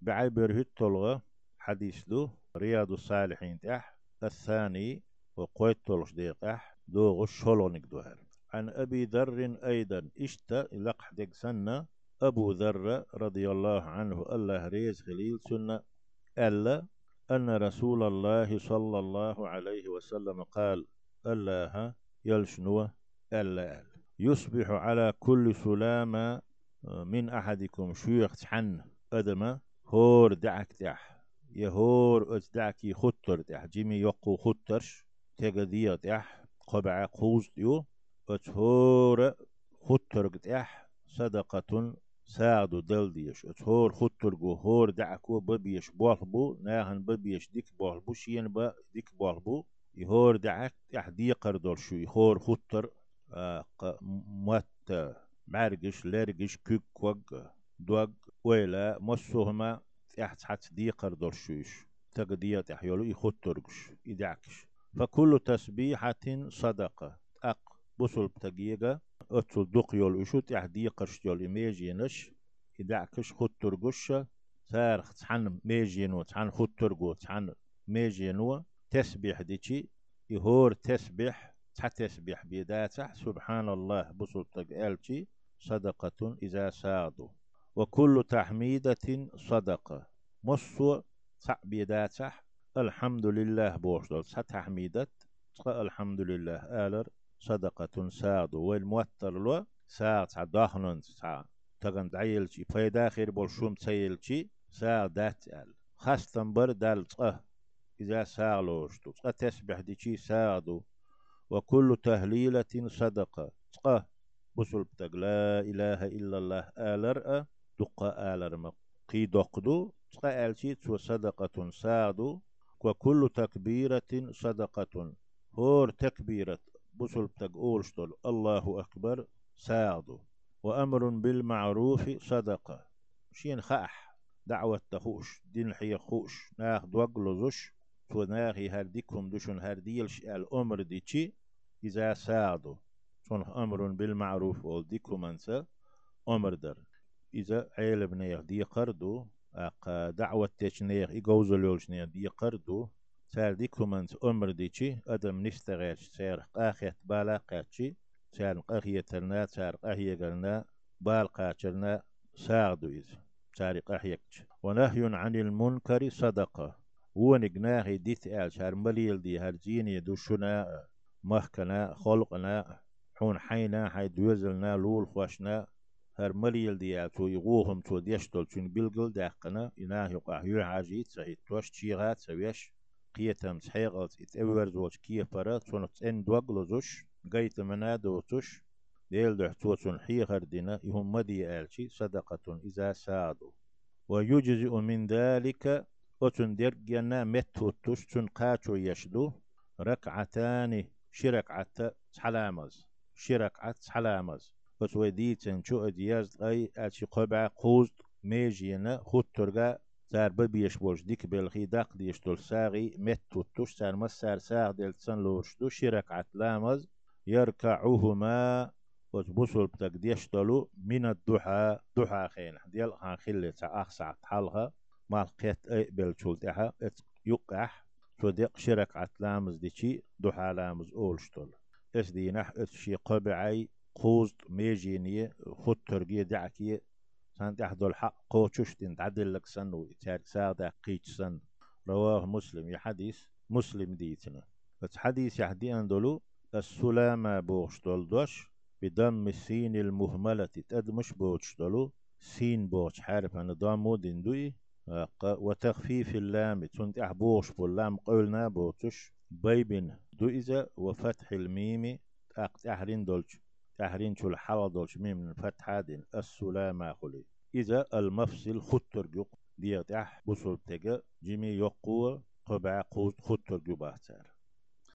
بعبر هتلغة حديث دو رياض الصالحين تح الثاني وقويت تلغش ديق دو غشولونك دوهر. عن أبي ذر أيضا اشتا لقح ديك سنة أبو ذر رضي الله عنه الله ريز خليل سنة ألا أن رسول الله صلى الله عليه وسلم قال الله يلشنوه ألا. يصبح على كل سلامة من أحدكم شيخ حن أدم هور دعك دح يهور أتدعكي خطر دح جيمي يقو خطرش. تغذية دح قبع قوز ديو. أتهور خطر دح صدقة ساعدو دل ديش. أتهور خطر جو هور دعكو ببيش بوالبو ناهن ببيش ديك بوالبو شين با ديك بوالبو يهور دعك دح ديقر دول شو. يهور خطر آه موت معرقش لرقش كيك وق. دوق ويلا مصوهما تحت حت ديقر درشوش. تقدية تحيولو يخطرقش يدعكش. فكل تسبيحة صدقة. أق بصل بتقيقة. أتل دق يول إشو تح ديقرش يول إميجينش. يدعكش خطرقش سارخ تحن ميجينو تحن خطرقو تحن ميجينو. تسبيح ديشي يهور تسبيح. تسبيح بيداتح. سبحان الله بصل تقالتي صدقة إذا سادوا وكل تحميدة صدقة. مصو تعبيداتح الحمد لله بوشدل ستحميدت الحمد لله. آلر. صدقة سادو والموتر لو. ساعة دهنن ساعة تغن دعيلشي فايدا خير بولشوم تسيلشي ساعة دات آل. خاصة بر دال إذا ساعلوشتو تسبح ديشي سادو وكل تهليلة صدقة. تقه بسل بتق لا إله إلا الله. آلر. دقا آلر ما قي دقدو تقا آلشي تو صدقة سادو وكل تكبيرة صدقة. هور تكبيرة بسل أولشتل الله أكبر سادو وأمر بالمعروف صدقة. شين خاح دعوة تخوش دين حي خوش. ناخ دوغلوزوش تو ناخي هرديكم دوشن هرديلش الأمر ديشي إذا سادو صنح أمر بالمعروف والديكو منسى أمر در. إذا عيل بنيخ دي قردو أق دعوة تشنيخ إيقوزو لولشنيخ دي قردو سار ديكو منس أمر ديشي أدم نستغيش سار قاخيت بالا قاتشي سار قاخية ترنا سار قاخية قلنا بال قاتشرنا ساعدو إذ سار قاخيكش ونهي عن المنكر صدقة. ونقناهي ديت آل شار مليل دي هرجيني دوشنا مهكنا خلقنا حون حينا حي دوزلنا لول خوشنا. هر مليل دي تو يغوهم تو ديشتل تون بلغل داقنا إناه يقع يو عاجيت سهي توش تشيغات سويش قيتم تحيغلت اتأور زوج كيه فرا تونت ان دوغلوزوش قيت منا دوتوش ديل دحتو تون حيغر دينا يهم مدي آلشي صدقة إذا سادو. ويجزئ من ذلك وتن درجنا متوتوش تون قاتو يشدو ركعتان شركعت حلامز شركعت حلامز وتوديتن شو ادياز اي اتشي قبع قوز ميجينا خطرغا سار ببيش بوش ديك بالخي داق ديش دول ساغي مت توتوش سار مسار ساغ ديل تسن لورشدو شركعت لامز يركعوهما وتبصل بتك ديش دولو من الضحى ضحى خين ديال خان خلي تا اخسع حالها مال قيت اي بالشولتها يقح توديق شرك عتلامز ديشي ضحى لامز اولشتول اس دي نح اس شي قبعي قوز ميجيني خد ترقية دعكي سان تحدو الحق قوشش دين تعدل لك سن ويتارك ساعة قيش سن. رواه مسلم يحديث مسلم ديتنا. بس حديث يحدي أندلو السلامة بوشتول دوش بدم السين المهملة تدمش بوشتولو سين بوش حارف أنا دامو دندوي وتخفيف اللام تنت أحبوش باللام قولنا بوتش بيبن دوئزة وفتح الميم أقت أحرين دولش. تحرين شو الحوا دولش ميم فتحة دين السلامة خلي. إذا المفصل خطر جوق ديت أح بصل تجا جمي يقوى قبع قوت خطر جو بحتار